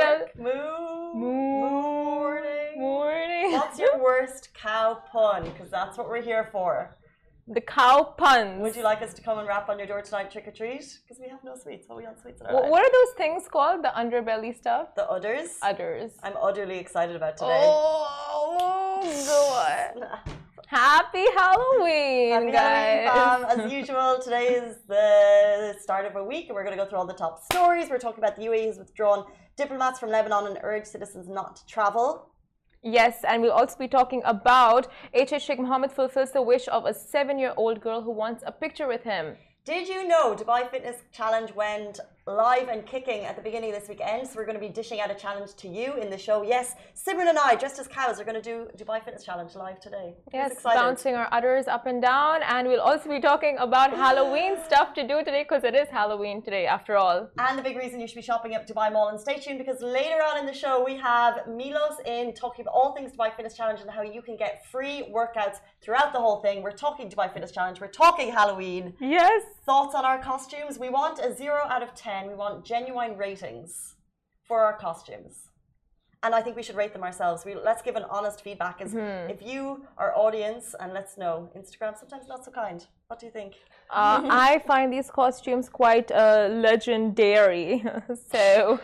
That? Moo. Morning. Morning. What's your worst cow pun? Because that's what we're here for. The cow puns. Would you like us to come and rap on your door tonight, trick or treat? Because we have no sweets. What we on sweets in our Wh- What are those things called? The underbelly stuff? The udders. Udders. I'm utterly excited about today. Oh, God. Happy Halloween, Happy guys. Halloween, fam. As usual, today is the start of a week, and we're going to go through all the top stories. We're talking about the UAE has withdrawn diplomats from Lebanon and urged citizens not to travel. Yes, and we'll also be talking about H.H. Sheikh Mohammed fulfills the wish of a seven year old girl who wants a picture with him. Did you know Dubai Fitness Challenge went live and kicking at the beginning of this weekend? So we're going to be dishing out a challenge to you in the show. Yes, Simran and I, dressed as cows, are going to do Dubai Fitness Challenge live today. Yes, bouncing our udders up and down, and we'll also be talking about Halloween stuff to do today because it is Halloween today, after all. And the big reason you should be shopping at Dubai Mall and stay tuned because later on in the show we have Milos in talking about all things Dubai Fitness Challenge and how you can get free workouts throughout the whole thing. We're talking Dubai Fitness Challenge, we're talking Halloween. Yes. Thoughts on our costumes? We want a zero out of ten. We want genuine ratings for our costumes. And I think we should rate them ourselves. We let's give an honest feedback. Is if you, our audience, and let's know Instagram sometimes not so kind. What do you think? Uh, I find these costumes quite uh, legendary. so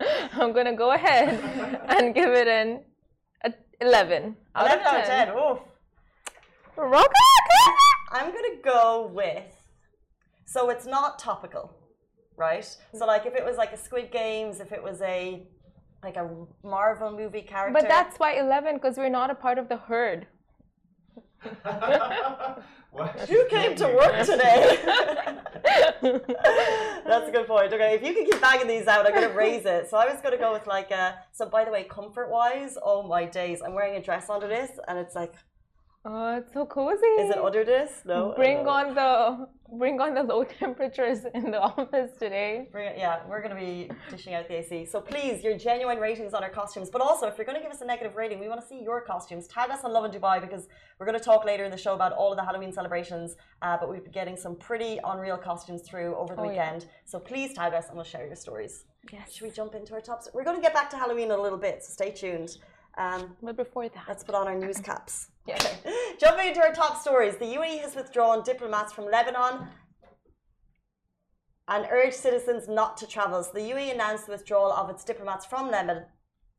I'm going to go ahead and give it an a 11 out Eleven of out of 10. ten. Oof. Rock I'm gonna go with. So it's not topical, right? So like if it was like a Squid Games, if it was a like a Marvel movie character. But that's why 11 because we're not a part of the herd. you came to work today. That's a good point. Okay, if you can keep bagging these out, I'm gonna raise it. So I was gonna go with like a. So by the way, comfort wise, oh my days, I'm wearing a dress under this, and it's like, Oh, it's so cozy. is it under this? No. Bring on the bring on the low temperatures in the office today. Bring it, yeah, we're going to be dishing out the AC. So please, your genuine ratings on our costumes. But also, if you're going to give us a negative rating, we want to see your costumes. Tag us on Lovin Dubai because we're going to talk later in the show about all of the Halloween celebrations. Uh, but we've been getting some pretty unreal costumes through over the Oh, yeah. weekend. So please tag us and we'll share your stories. Yes. Should we jump into our tops? We're going to get back to Halloween in a little bit, so stay tuned. Um, But before that, let's put on our news caps. Yes. Jumping into our top stories, the UAE has withdrawn diplomats from Lebanon and urged citizens not to travel. So the UAE announced the withdrawal of its diplomats from Lebanon,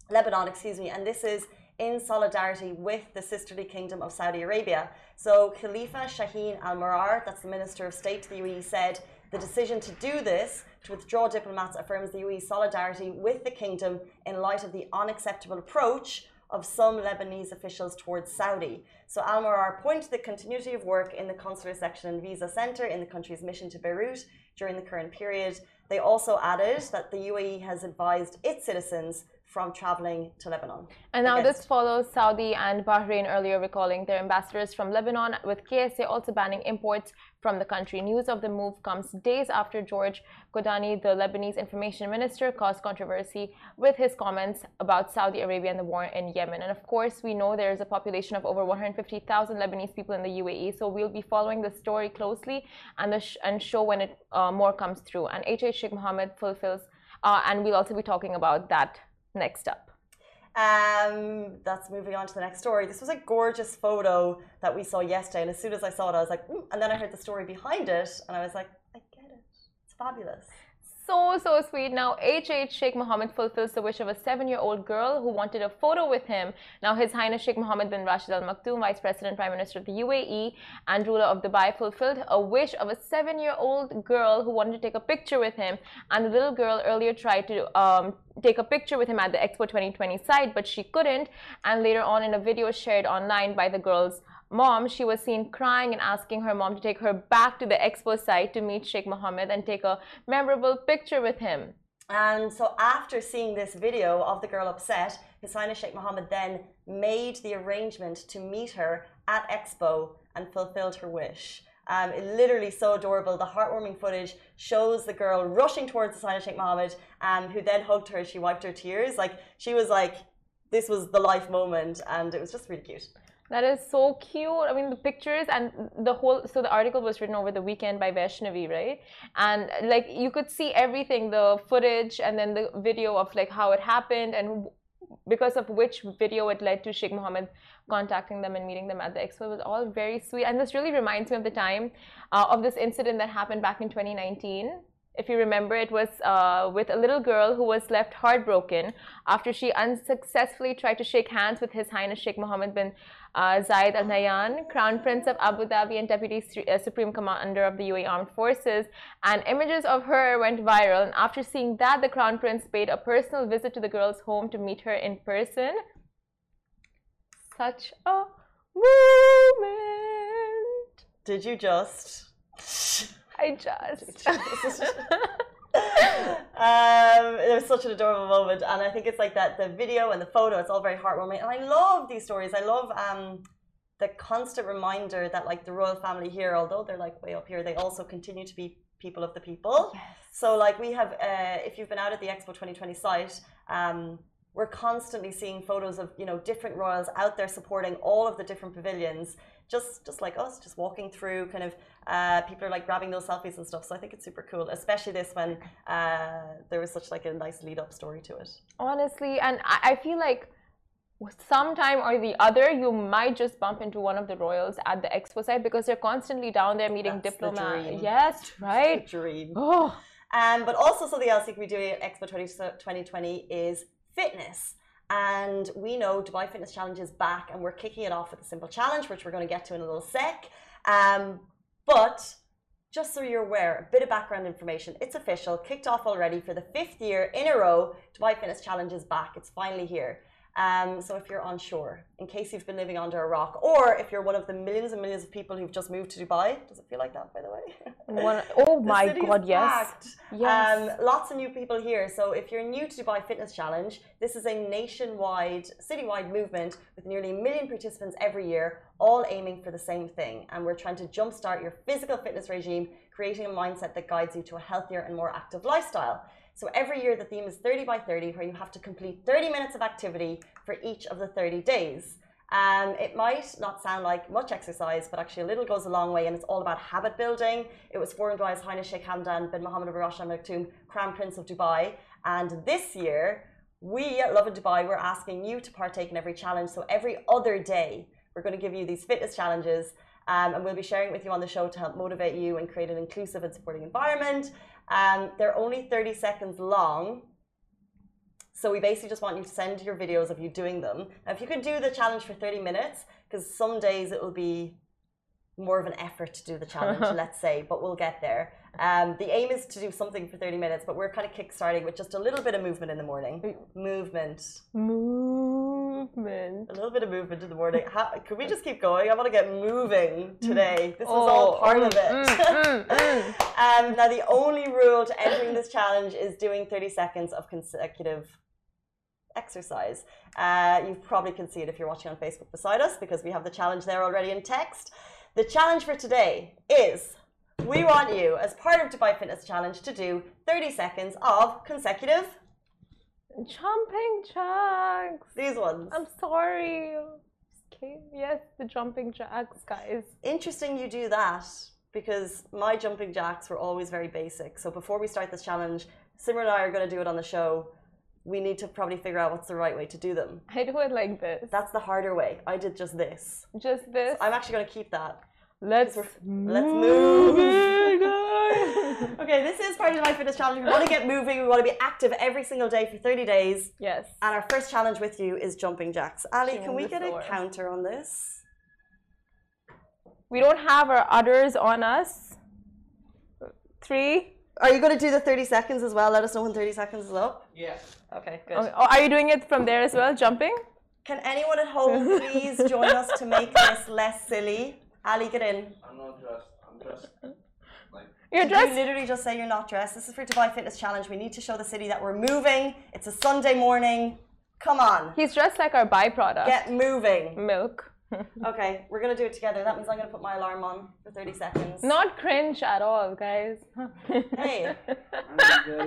Lebanon, excuse me, and this is in solidarity with the sisterly kingdom of Saudi Arabia. So Khalifa Shaheen Al Marar, that's the Minister of State to the UAE, said the decision to do this, to withdraw diplomats, affirms the UAE's solidarity with the kingdom in light of the unacceptable approach of some Lebanese officials towards Saudi. So Al Marar pointed to the continuity of work in the consular section and visa center in the country's mission to Beirut during the current period. They also added that the UAE has advised its citizens from traveling to Lebanon. And now this follows Saudi and Bahrain earlier recalling their ambassadors from Lebanon, with KSA also banning imports from the country. News of the move comes days after George Kordahi, the Lebanese information minister, caused controversy with his comments about Saudi Arabia and the war in Yemen. And of course, we know there is a population of over 150,000 Lebanese people in the UAE, so we'll be following the story closely and, sh and show when it uh, more comes through. And HH Sheikh Mohammed fulfills, uh, and we'll also be talking about that next up. Um, that's moving on to the next story. This was a gorgeous photo that we saw yesterday, and as soon as I saw it, I was like, mm, and then I heard the story behind it, and I was like, I get it. It's fabulous so, so sweet. Now, HH Sheikh Mohammed fulfills the wish of a seven year old girl who wanted a photo with him. Now, His Highness Sheikh Mohammed bin Rashid Al Maktoum, Vice President, Prime Minister of the UAE, and ruler of Dubai, fulfilled a wish of a seven year old girl who wanted to take a picture with him. And the little girl earlier tried to um, take a picture with him at the Expo 2020 site, but she couldn't. And later on, in a video shared online by the girl's mom, she was seen crying and asking her mom to take her back to the expo site to meet Sheikh Mohammed and take a memorable picture with him. And so, after seeing this video of the girl upset, His Highness Sheikh Mohammed then made the arrangement to meet her at Expo and fulfilled her wish. Um, it literally so adorable. The heartwarming footage shows the girl rushing towards His Highness Sheikh Mohammed, um, who then hugged her. She wiped her tears. Like she was like, this was the life moment, and it was just really cute. That is so cute. I mean, the pictures and the whole. So the article was written over the weekend by Vaishnavi, right? And like you could see everything, the footage, and then the video of like how it happened, and because of which video it led to Sheikh Mohammed contacting them and meeting them at the expo. It was all very sweet, and this really reminds me of the time uh, of this incident that happened back in 2019 if you remember, it was uh, with a little girl who was left heartbroken after she unsuccessfully tried to shake hands with His Highness Sheikh Mohammed bin uh, Zayed Al Nahyan, Crown Prince of Abu Dhabi and Deputy uh, Supreme Commander of the UAE Armed Forces. And images of her went viral. And after seeing that, the Crown Prince paid a personal visit to the girl's home to meet her in person. Such a moment. Did you just? I just. um, it was such an adorable moment, and I think it's like that the video and the photo. It's all very heartwarming, and I love these stories. I love um, the constant reminder that like the royal family here, although they're like way up here, they also continue to be people of the people. Yes. So like we have, uh, if you've been out at the Expo 2020 site. Um, we're constantly seeing photos of you know different royals out there supporting all of the different pavilions just just like us just walking through kind of uh, people are like grabbing those selfies and stuff so i think it's super cool especially this when uh, there was such like a nice lead up story to it. Honestly and i feel like sometime or the other you might just bump into one of the royals at the expo site because they're constantly down there meeting diplomats. yes right? dream. Oh um, but also something else you can be doing at expo 2020 is fitness. And we know Dubai Fitness Challenge is back, and we're kicking it off with a simple challenge, which we're going to get to in a little sec. Um, but just so you're aware, a bit of background information. It's official, kicked off already for the fifth year in a row. Dubai Fitness Challenge is back. It's finally here. Um, so if you're unsure, in case you've been living under a rock, or if you're one of the millions and millions of people who've just moved to Dubai, does it feel like that, by the way? One, oh my God, yes. Yes. Um, lots of new people here. So if you're new to Dubai Fitness Challenge, this is a nationwide, citywide movement with nearly a million participants every year, all aiming for the same thing. And we're trying to jumpstart your physical fitness regime, creating a mindset that guides you to a healthier and more active lifestyle. So every year the theme is 30 by 30, where you have to complete 30 minutes of activity for each of the 30 days. Um, it might not sound like much exercise, but actually a little goes a long way, and it's all about habit building. It was formed by His Highness Sheikh Hamdan bin Mohammed bin Rashid Al Maktoum, Crown Prince of Dubai. And this year, we at Lovin Dubai, we're asking you to partake in every challenge. So every other day, we're going to give you these fitness challenges, um, and we'll be sharing it with you on the show to help motivate you and create an inclusive and supporting environment. Um, they're only 30 seconds long. So we basically just want you to send your videos of you doing them. Now, if you could do the challenge for 30 minutes, because some days it will be more of an effort to do the challenge, let's say, but we'll get there. Um, the aim is to do something for 30 minutes, but we're kind of kick-starting with just a little bit of movement in the morning. Movement. Movement. Movement. A little bit of movement in the morning. How, could we just keep going? I want to get moving today. This is all part oh, of it. mm, mm, mm. um, now, the only rule to entering this challenge is doing 30 seconds of consecutive exercise. Uh, you probably can see it if you're watching on Facebook beside us because we have the challenge there already in text. The challenge for today is we want you, as part of Dubai Fitness Challenge, to do 30 seconds of consecutive Jumping jacks. these ones. I'm sorry. Okay. Yes, the jumping jacks, guys. Interesting you do that because my jumping jacks were always very basic. So before we start this challenge, Simran and I are going to do it on the show. We need to probably figure out what's the right way to do them. I do it like this. That's the harder way. I did just this. Just this. I'm actually going to keep that. Let's let's move move. Oh it, guys. Okay, this is part of my fitness challenge. We want to get moving. We want to be active every single day for 30 days. yes. And our first challenge with you is jumping jacks. Ali, Chewing can we get floor. a counter on this? We don't have our udders on us. Three. Are you going to do the 30 seconds as well? Let us know when 30 seconds is up. Yeah. Okay, good. Oh, are you doing it from there as well? Jumping? Can anyone at home please join us to make this less silly? Ali, get in. I'm not dressed. I'm dressed like You're Did you dressed. literally just say you're not dressed? This is for Dubai Fitness Challenge. We need to show the city that we're moving. It's a Sunday morning. Come on, He's dressed like our byproduct. get moving. Milk. Okay, we're gonna do it together. That means I'm gonna put my alarm on for 30 seconds. Not cringe at all, guys. Hey,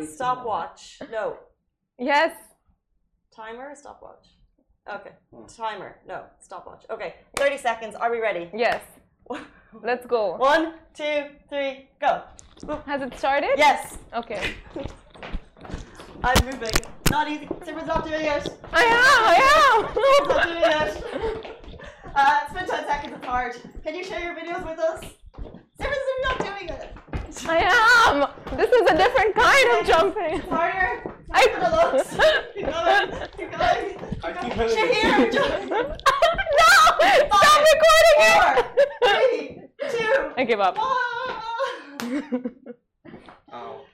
stopwatch. No, yes. timer or stopwatch? Okay, hmm. timer. No, stopwatch. Okay, 30 seconds. Are we ready? Yes. Let's go. One, two, three, go. Has it started? Yes, Okay. I'm moving. Not easy. Simmer's not doing it. I am. I am. Not doing it. Uh, it's been 10 seconds. It's hard. Can you share your videos with us? Simmer's not doing it. I am. This is a different kind of jumping. It's harder. I- For the looks. Keep going. Keep going. I keep Shahir, jump. no! Stop recording Four, it. three, two, I give up. one. Ow.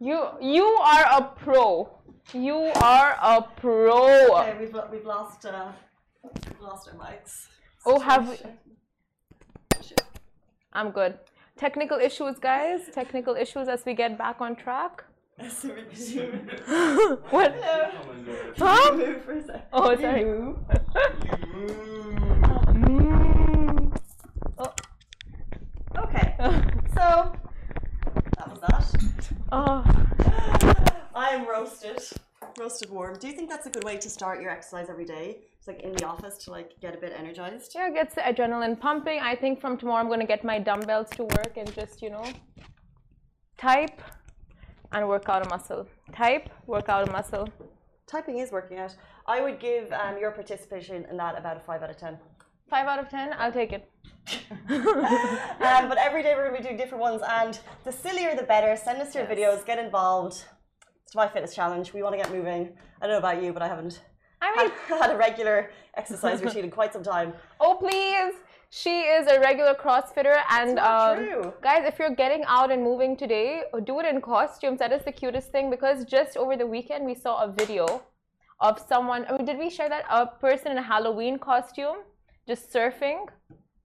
You you are a pro. You are a pro. Okay, we've, we've lost, uh, we've lost our mics. Oh, have we? I'm good. Technical issues, guys. Technical issues as we get back on track. Simmer, could you What? Hello. Huh? Move for a second. Oh, sorry. Okay, so that was that. oh, I am roasted, roasted warm. Do you think that's a good way to start your exercise every day? It's like in the office to like get a bit energized. yeah, gets the adrenaline pumping. I think from tomorrow I'm gonna get my dumbbells to work and just you know type and work out a muscle. Type, work out a muscle. Typing is working out. I would give um, your participation in that about a five out of ten. Five out of ten, I'll take it. um, but every day we're going to be doing different ones, and the sillier the better. Send us your Yes. videos, get involved. It's my fitness challenge. We want to get moving. I don't know about you, but I haven't I mean, had, had a regular exercise routine in quite some time. oh please, she is a regular CrossFitter, and um, true. guys, if you're getting out and moving today, do it in costumes. That is the cutest thing because just over the weekend we saw a video of someone. I mean, did we share that? A person in a Halloween costume just surfing.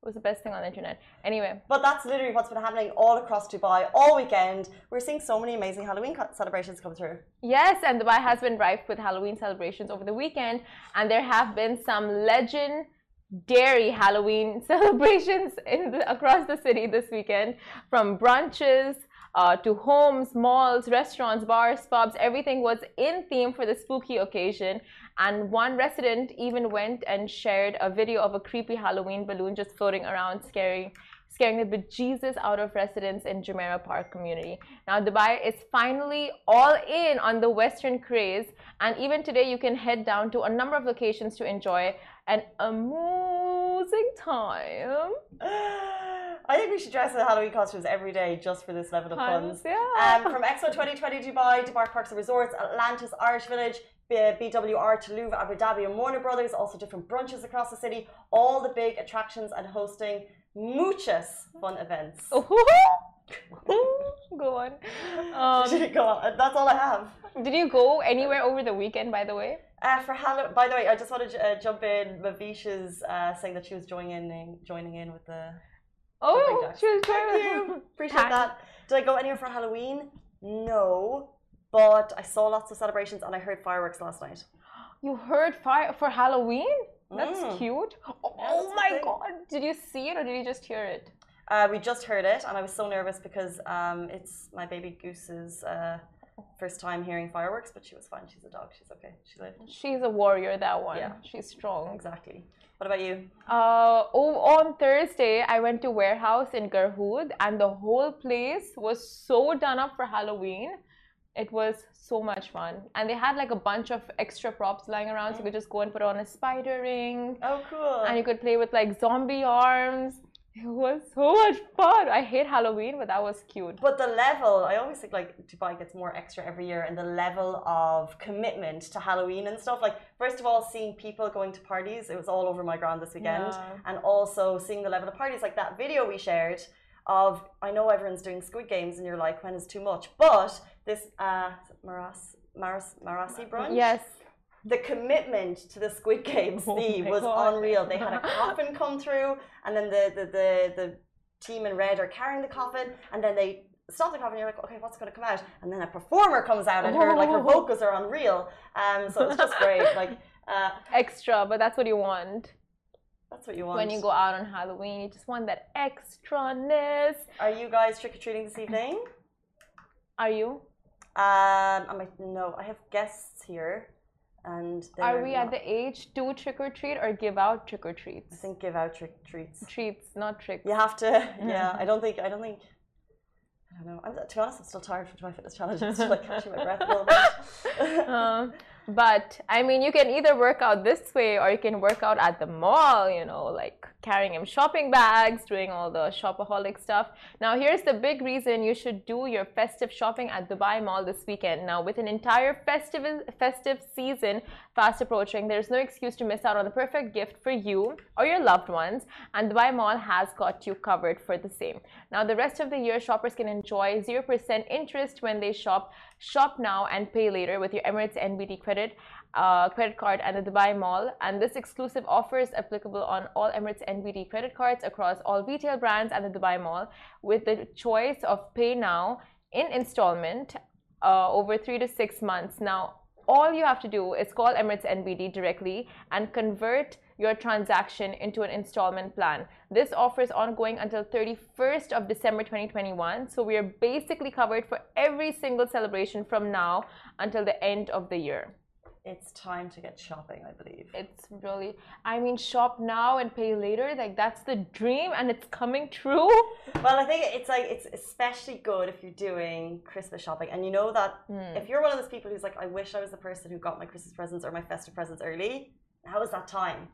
It was the best thing on the internet. Anyway, But that's literally what's been happening all across Dubai all weekend. We're seeing so many amazing Halloween celebrations come through. Yes, and Dubai has been rife with Halloween celebrations over the weekend, and there have been some legendary Halloween celebrations in the, across the city this weekend, from brunches uh, to homes, malls, restaurants, bars, pubs. Everything was in theme for the spooky occasion, and one resident even went and shared a video of a creepy Halloween balloon just floating around, scaring scaring the bejesus out of residents in Jumeirah Park community. Now, Dubai is finally all in on the Western craze, and even today you can head down to a number of locations to enjoy an amusing time. I think we should dress in Halloween costumes every day just for this level of fun. Yeah. Um, from Expo 2020 Dubai, Dubai Parks and Resorts, Atlantis, Irish Village, BWR, Toulouse, Abu Dhabi, and Warner Brothers, also different brunches across the city, all the big attractions and hosting muchas fun events. Ooh. Go on. Um, Go on. That's all I have. did you go anywhere over the weekend, by the way? Uh, for Halloween, by the way, I just wanted to uh, jump in. Mavisha's uh, saying that she was joining in, joining in with the. Oh, she was joining. Thank you. Appreciate that. Did I go anywhere for Halloween? No, but I saw lots of celebrations and I heard fireworks last night. You heard fire for Halloween? That's Mm. cute. Oh, Yeah, oh that's the my god. Did you see it or did you just hear it? Uh, we just heard it, and I was so nervous because um, it's my baby Goose's uh, first time hearing fireworks, but she was fine. She's a dog. She's okay. She lived. She's a warrior, that one. Yeah. She's strong. Exactly. What about you? Uh, oh, on Thursday, I went to warehouse in Garhoud, and the whole place was so done up for Halloween. It was so much fun, and they had like a bunch of extra props lying around, so you could just go and put on a spider ring, Oh, cool. and you could play with like zombie arms. It was so much fun. I hate Halloween, but that was cute. But the level, I always think like Dubai gets more extra every year, and the level of commitment to Halloween and stuff. Like, first of all, seeing people going to parties, it was all over my ground this weekend. Yeah. And also seeing the level of parties, like that video we shared of, I know everyone's doing Squid Games, and you're like, when is too much? But this uh, Maras, Maras, Marasi brunch, Yes. the commitment to the Squid Games Oh theme was God. unreal. They had a coffin come through, and then the, the, the, the team in red are carrying the coffin, and then they stop the coffin. You're like, okay, what's going to come out? And then a performer comes out, and her like her Oh. vocals are unreal. Um, so it's just great. Like uh, Extra, but that's what you want. that's what you want. When you go out on Halloween, you just want that extra-ness. Are you guys trick or treating this evening? Are you? Um, I might no. I have guests here, and Are we not- at the age to trick or treat or give out trick or treats? I think give out trick treats. Treats, not tricks. You have to. Yeah, I don't think. I don't think. I don't know. I'm, to be honest, I'm still tired from my fitness challenge. I'm still like catching my breath a little bit. Um, but I mean, you can either work out this way or you can work out at the mall, you know, like carrying him shopping bags, doing all the shopaholic stuff. Now, here's the big reason you should do your festive shopping at Dubai Mall this weekend. Now, with an entire festive festive season fast approaching, there's no excuse to miss out on the perfect gift for you or your loved ones, and Dubai Mall has got you covered for the same. Now, the rest of the year, shoppers can enjoy 0% interest when they shop. Shop now and pay later with your Emirates NBD credit uh, credit card and the Dubai Mall. And this exclusive offer is applicable on all Emirates NBD credit cards across all retail brands and the Dubai Mall, with the choice of pay now in installment uh, over three to six months. Now, all you have to do is call Emirates NBD directly and convert your transaction into an installment plan. This offer is ongoing until 31st of December 2021. So we are basically covered for every single celebration from now until the end of the year. It's time to get shopping, I believe. It's really, I mean, shop now and pay later. Like, that's the dream and it's coming true. Well, I think it's like it's especially good if you're doing Christmas shopping, and you know that Hmm. if you're one of those people who's like, I wish I was the person who got my Christmas presents or my festive presents early. Now is that time?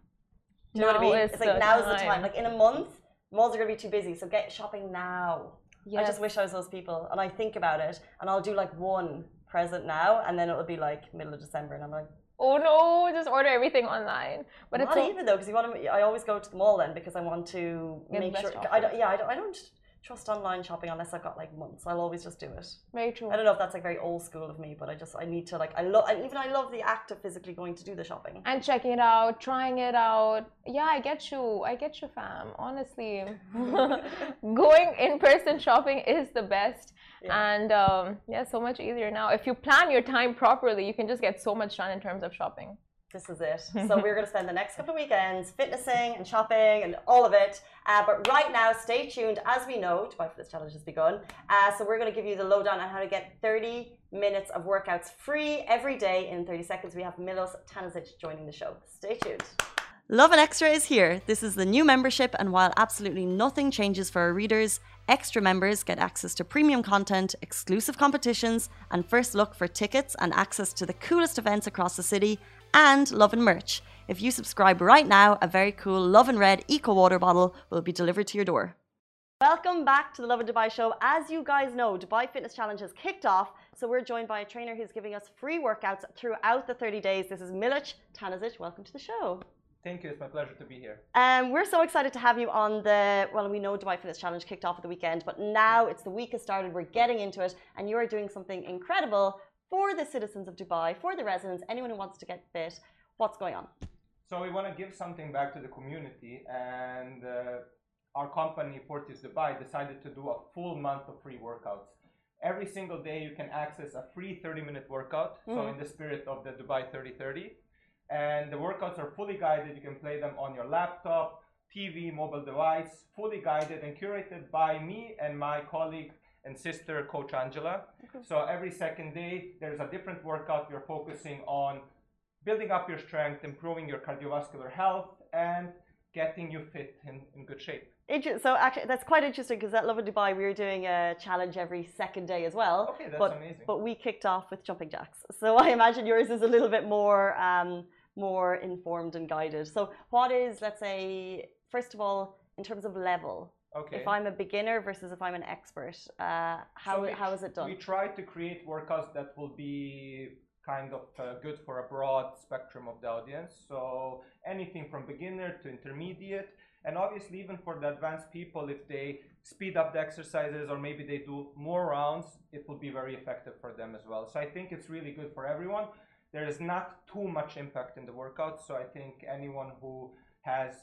Do you know what I mean? It's like the is the time. time. Like in a month, malls are gonna be too busy, so get shopping now. I just wish I was those people, and I think about it, and I'll do like one present now, and then it'll be like middle of December, and I'm like, Oh no, just order everything online. But not it's so, even though, because you want to. I always go to the mall then because I want to make sure. I don't, yeah, I don't, I don't trust online shopping unless I've got like months. I'll always just do it. very true. I don't know if that's like very old school of me, but I just I need to like I love and even I love the act of physically going to do the shopping. and checking it out, trying it out. Yeah, I get you. I get you, fam. Honestly, going in person shopping is the best. Yeah. And um, yeah, so much easier now. If you plan your time properly, you can just get so much done in terms of shopping. This is it. So we're going to spend the next couple of weekends fitnessing and shopping and all of it. Uh, but right now, stay tuned. As we know, Dubai Fitness Challenge has begun. Uh, so we're going to give you the lowdown on how to get 30 minutes of workouts free every day in 30 seconds. We have Milos Tanasic joining the show. Stay tuned. Lovin Extra is here. This is the new membership, and while absolutely nothing changes for our readers, extra members get access to premium content, exclusive competitions, and first look for tickets and access to the coolest events across the city, and Lovin merch. If you subscribe right now, a very cool Lovin Red Eco Water bottle will be delivered to your door. Welcome back to the Lovin Dubai show. As you guys know, Dubai Fitness Challenge has kicked off, so we're joined by a trainer who's giving us free workouts throughout the 30 days. This is Milos Tanasic. Welcome to the show. Thank you. It's my pleasure to be here. Um, we're so excited to have you on the. Well, we know Dubai Fitness Challenge kicked off at the weekend, but now it's the week has started. We're getting into it, and you are doing something incredible for the citizens of Dubai, for the residents, anyone who wants to get fit. What's going on? So we want to give something back to the community, and uh, our company Fortius Dubai decided to do a full month of free workouts. Every single day, you can access a free 30-minute workout. So Mhm. in the spirit of the Dubai 3030, and the workouts are fully guided. You can play them on your laptop, TV, mobile device, fully guided and curated by me and my colleague and sister, Coach Angela. So every second day, there's a different workout. We're focusing on building up your strength, improving your cardiovascular health, and getting you fit in, in good shape. So actually, that's quite interesting because at Lovin Dubai, we were doing a challenge every second day as well. Okay, that's but, amazing. But we kicked off with jumping jacks. So I imagine yours is a little bit more um, more informed and guided. So what is, let's say, first of all, in terms of level, okay. if I'm a beginner versus if I'm an expert, uh, how, So we- how is it done? We try to create workouts that will be kind of uh, good for a broad spectrum of the audience. So anything from beginner to intermediate, and obviously even for the advanced people, if they speed up the exercises or maybe they do more rounds, it will be very effective for them as well. So I think it's really good for everyone. There is not too much impact in the workout, so I think anyone who has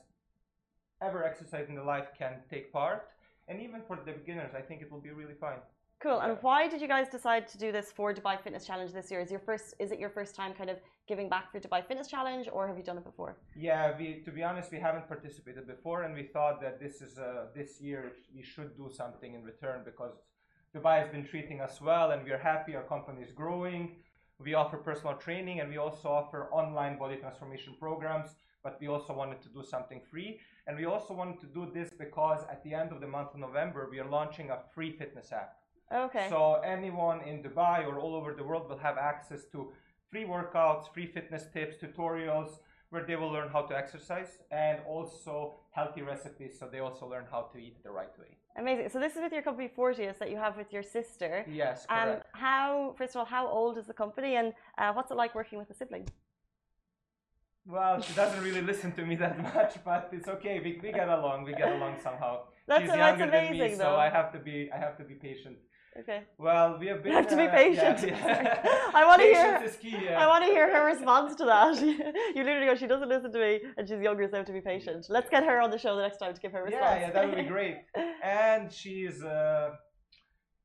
ever exercised in their life can take part. And even for the beginners, I think it will be really fine. Cool. And why did you guys decide to do this for Dubai Fitness Challenge this year? Is your first is it your first time kind of giving back for Dubai Fitness Challenge or have you done it before? Yeah, we to be honest, we haven't participated before, and we thought that this is uh, this year we should do something in return because Dubai has been treating us well, and we are happy. Our company is growing. We offer personal training, and we also offer online body transformation programs. But we also wanted to do something free, and we also wanted to do this because at the end of the month of November, we are launching a free fitness app. Okay. So anyone in Dubai or all over the world will have access to free workouts, free fitness tips, tutorials, where they will learn how to exercise and also healthy recipes. So they also learn how to eat the right way. Amazing. So this is with your company Fortius that you have with your sister. Yes, Um, correct. how first of all, how old is the company and uh, what's it like working with a sibling? well, she doesn't really listen to me that much, but it's okay. We, we get along. We get along somehow. That's- She's that's younger than me, though. so I have to be I have to be patient. Okay. Well, we have been. You have to be uh, yeah, patient. yeah. I wanna hear- is key. Yeah. I want to hear her response to that. you literally go, she doesn't listen to me and she's younger, so I have to be patient. Let's get her on the show the next time to give her a response. Yeah, yeah, that would be great. And she's uh,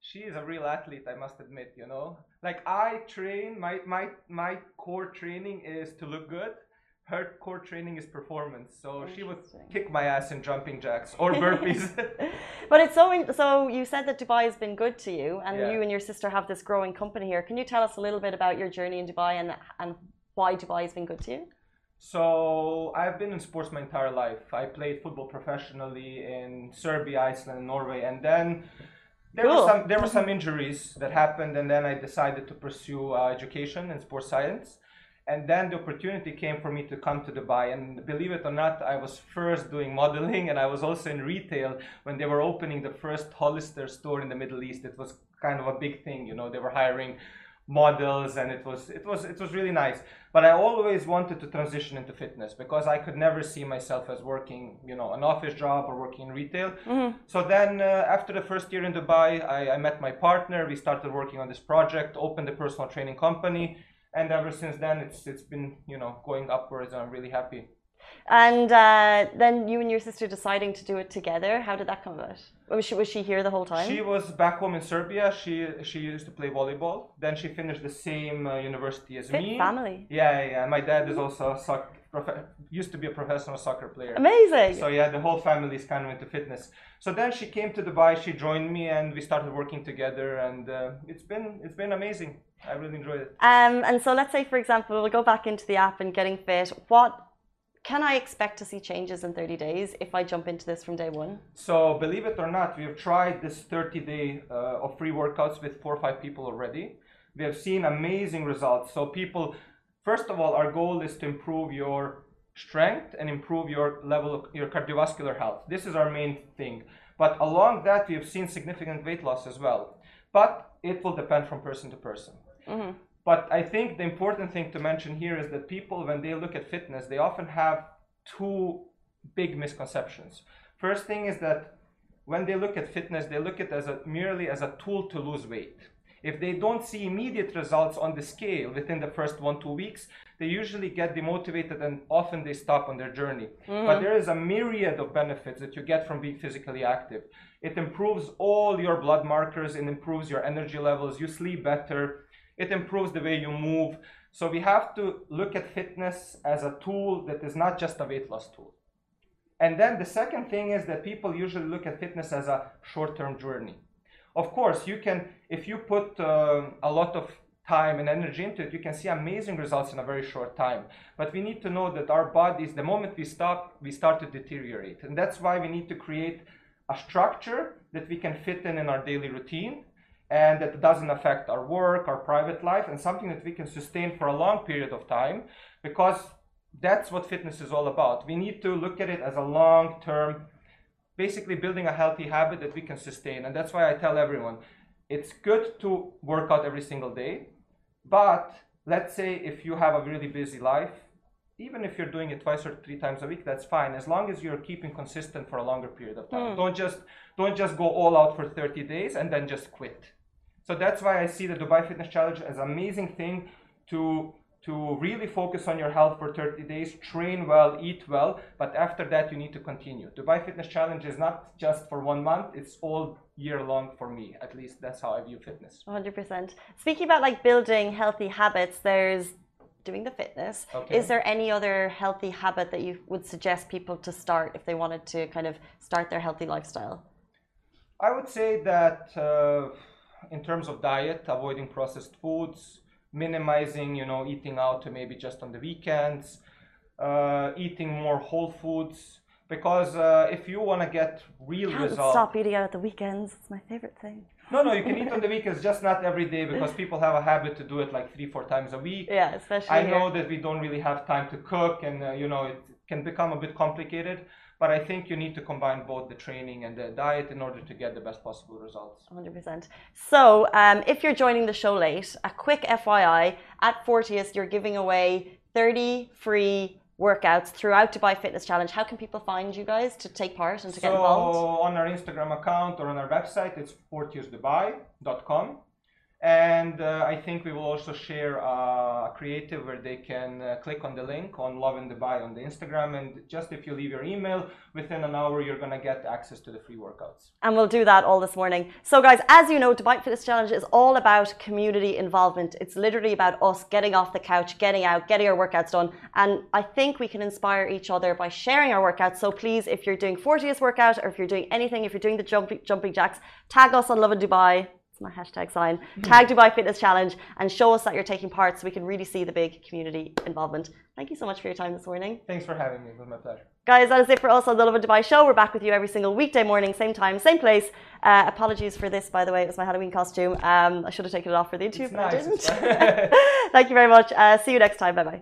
she is a real athlete, I must admit. You know, like I train my my my core training is to look good. Her core training is performance. So she would kick my ass in jumping jacks or burpees. but it's so in, so you said that Dubai has been good to you, and Yeah. you and your sister have this growing company here. Can you tell us a little bit about your journey in Dubai and and why Dubai has been good to you? So I've been in sports my entire life. I played football professionally in Serbia, Iceland, and Norway, and then there Cool. were some there were some injuries that happened, and then I decided to pursue uh, education in sports science. And then the opportunity came for me to come to Dubai, and believe it or not, I was first doing modeling, and I was also in retail when they were opening the first Hollister store in the Middle East. It was kind of a big thing, you know. They were hiring models, and it was it was it was really nice. But I always wanted to transition into fitness because I could never see myself as working, you know, an office job or working in retail. So then, uh, after the first year in Dubai, I, I met my partner. We started working on this project, opened a personal training company, and ever since then, it's it's been you know going upwards. And I'm really happy. And uh, then you and your sister deciding to do it together. How did that come about? Was she was she here the whole time? She was back home in Serbia. She she used to play volleyball. Then she finished the same uh, university as Fit me. family. Yeah, yeah. My dad is also a soccer prof- used to be a professional soccer player. Amazing. So yeah, the whole family is kind of into fitness. So then she came to Dubai. She joined me, and we started working together. And uh, it's been it's been amazing. I really enjoyed it. Um, and so let's say, for example, we'll go back into the app and getting fit. What can I expect to see changes in 30 days if I jump into this from day one? So believe it or not, we have tried this 30 day uh, of free workouts with four or five people already. We have seen amazing results. So people, first of all, our goal is to improve your strength and improve your level of your cardiovascular health. This is our main thing. But along that, we have seen significant weight loss as well. But it will depend from person to person. Mm-hmm. But I think the important thing to mention here is that people, when they look at fitness, they often have two big misconceptions. First thing is that when they look at fitness, they look at it as a, merely as a tool to lose weight. If they don't see immediate results on the scale within the first one, two weeks, they usually get demotivated and often they stop on their journey. Mm-hmm. But there is a myriad of benefits that you get from being physically active. It improves all your blood markers, it improves your energy levels, you sleep better, it improves the way you move. So we have to look at fitness as a tool that is not just a weight loss tool. And then the second thing is that people usually look at fitness as a short term journey. Of course, you can, if you put um a lot of time and energy into it, you can see amazing results in a very short time. But we need to know that our bodies, the moment we stop, we start to deteriorate. And that's why we need to create a structure that we can fit in in our daily routine and that doesn't affect our work, our private life, and something that we can sustain for a long period of time because that's what fitness is all about. We need to look at it as a long term, basically building a healthy habit that we can sustain. And that's why I tell everyone it's good to work out every single day, but let's say if you have a really busy life, even if you're doing it twice or three times a week, that's fine as long as you're keeping consistent for a longer period of time. Hmm. Don't just don't just go all out for 30 days and then just quit. So that's why I see the Dubai Fitness Challenge as an amazing thing to to really focus on your health for 30 days, train well, eat well, but after that you need to continue. Dubai Fitness Challenge is not just for one month, it's all year long for me. At least that's how I view fitness. 100%. Speaking about like building healthy habits, there's doing the fitness. Okay. Is there any other healthy habit that you would suggest people to start if they wanted to kind of start their healthy lifestyle? I would say that uh, in terms of diet, avoiding processed foods, minimizing, you know, eating out to maybe just on the weekends, uh, eating more whole foods. Because uh, if you want to get real results, stop eating out at the weekends. It's my favorite thing. no, no, you can eat on the weekends, just not every day, because people have a habit to do it like three, four times a week. Yeah, especially I here. know that we don't really have time to cook, and uh, you know it can become a bit complicated. But I think you need to combine both the training and the diet in order to get the best possible results. 100%. So, um, if you're joining the show late, a quick FYI at Fortius, you're giving away 30 free workouts throughout Dubai Fitness Challenge. How can people find you guys to take part and to get involved? so on our Instagram account or on our website, it's fortiusdubai.com. And uh, I think we will also share uh, a creative where they can uh, click on the link on Lovin Dubai on the Instagram. And just if you leave your email, within an hour, you're going to get access to the free workouts. And we'll do that all this morning. So, guys, as you know, Dubai Fitness Challenge is all about community involvement. It's literally about us getting off the couch, getting out, getting our workouts done. And I think we can inspire each other by sharing our workouts. So, please, if you're doing Fortius workout or if you're doing anything, if you're doing the jumping, jumping jacks, tag us on Lovin Dubai. My hashtag sign. Tag Dubai Fitness Challenge and show us that you're taking part so we can really see the big community involvement. Thank you so much for your time this morning. Thanks for having me. It was my pleasure. Guys, that is it for us on the Lovin Dubai show. We're back with you every single weekday morning, same time, same place. Uh, apologies for this, by the way. It was my Halloween costume. Um, I should have taken it off for the interview, It's but nice. I didn't. Thank you very much. Uh, see you next time. Bye bye.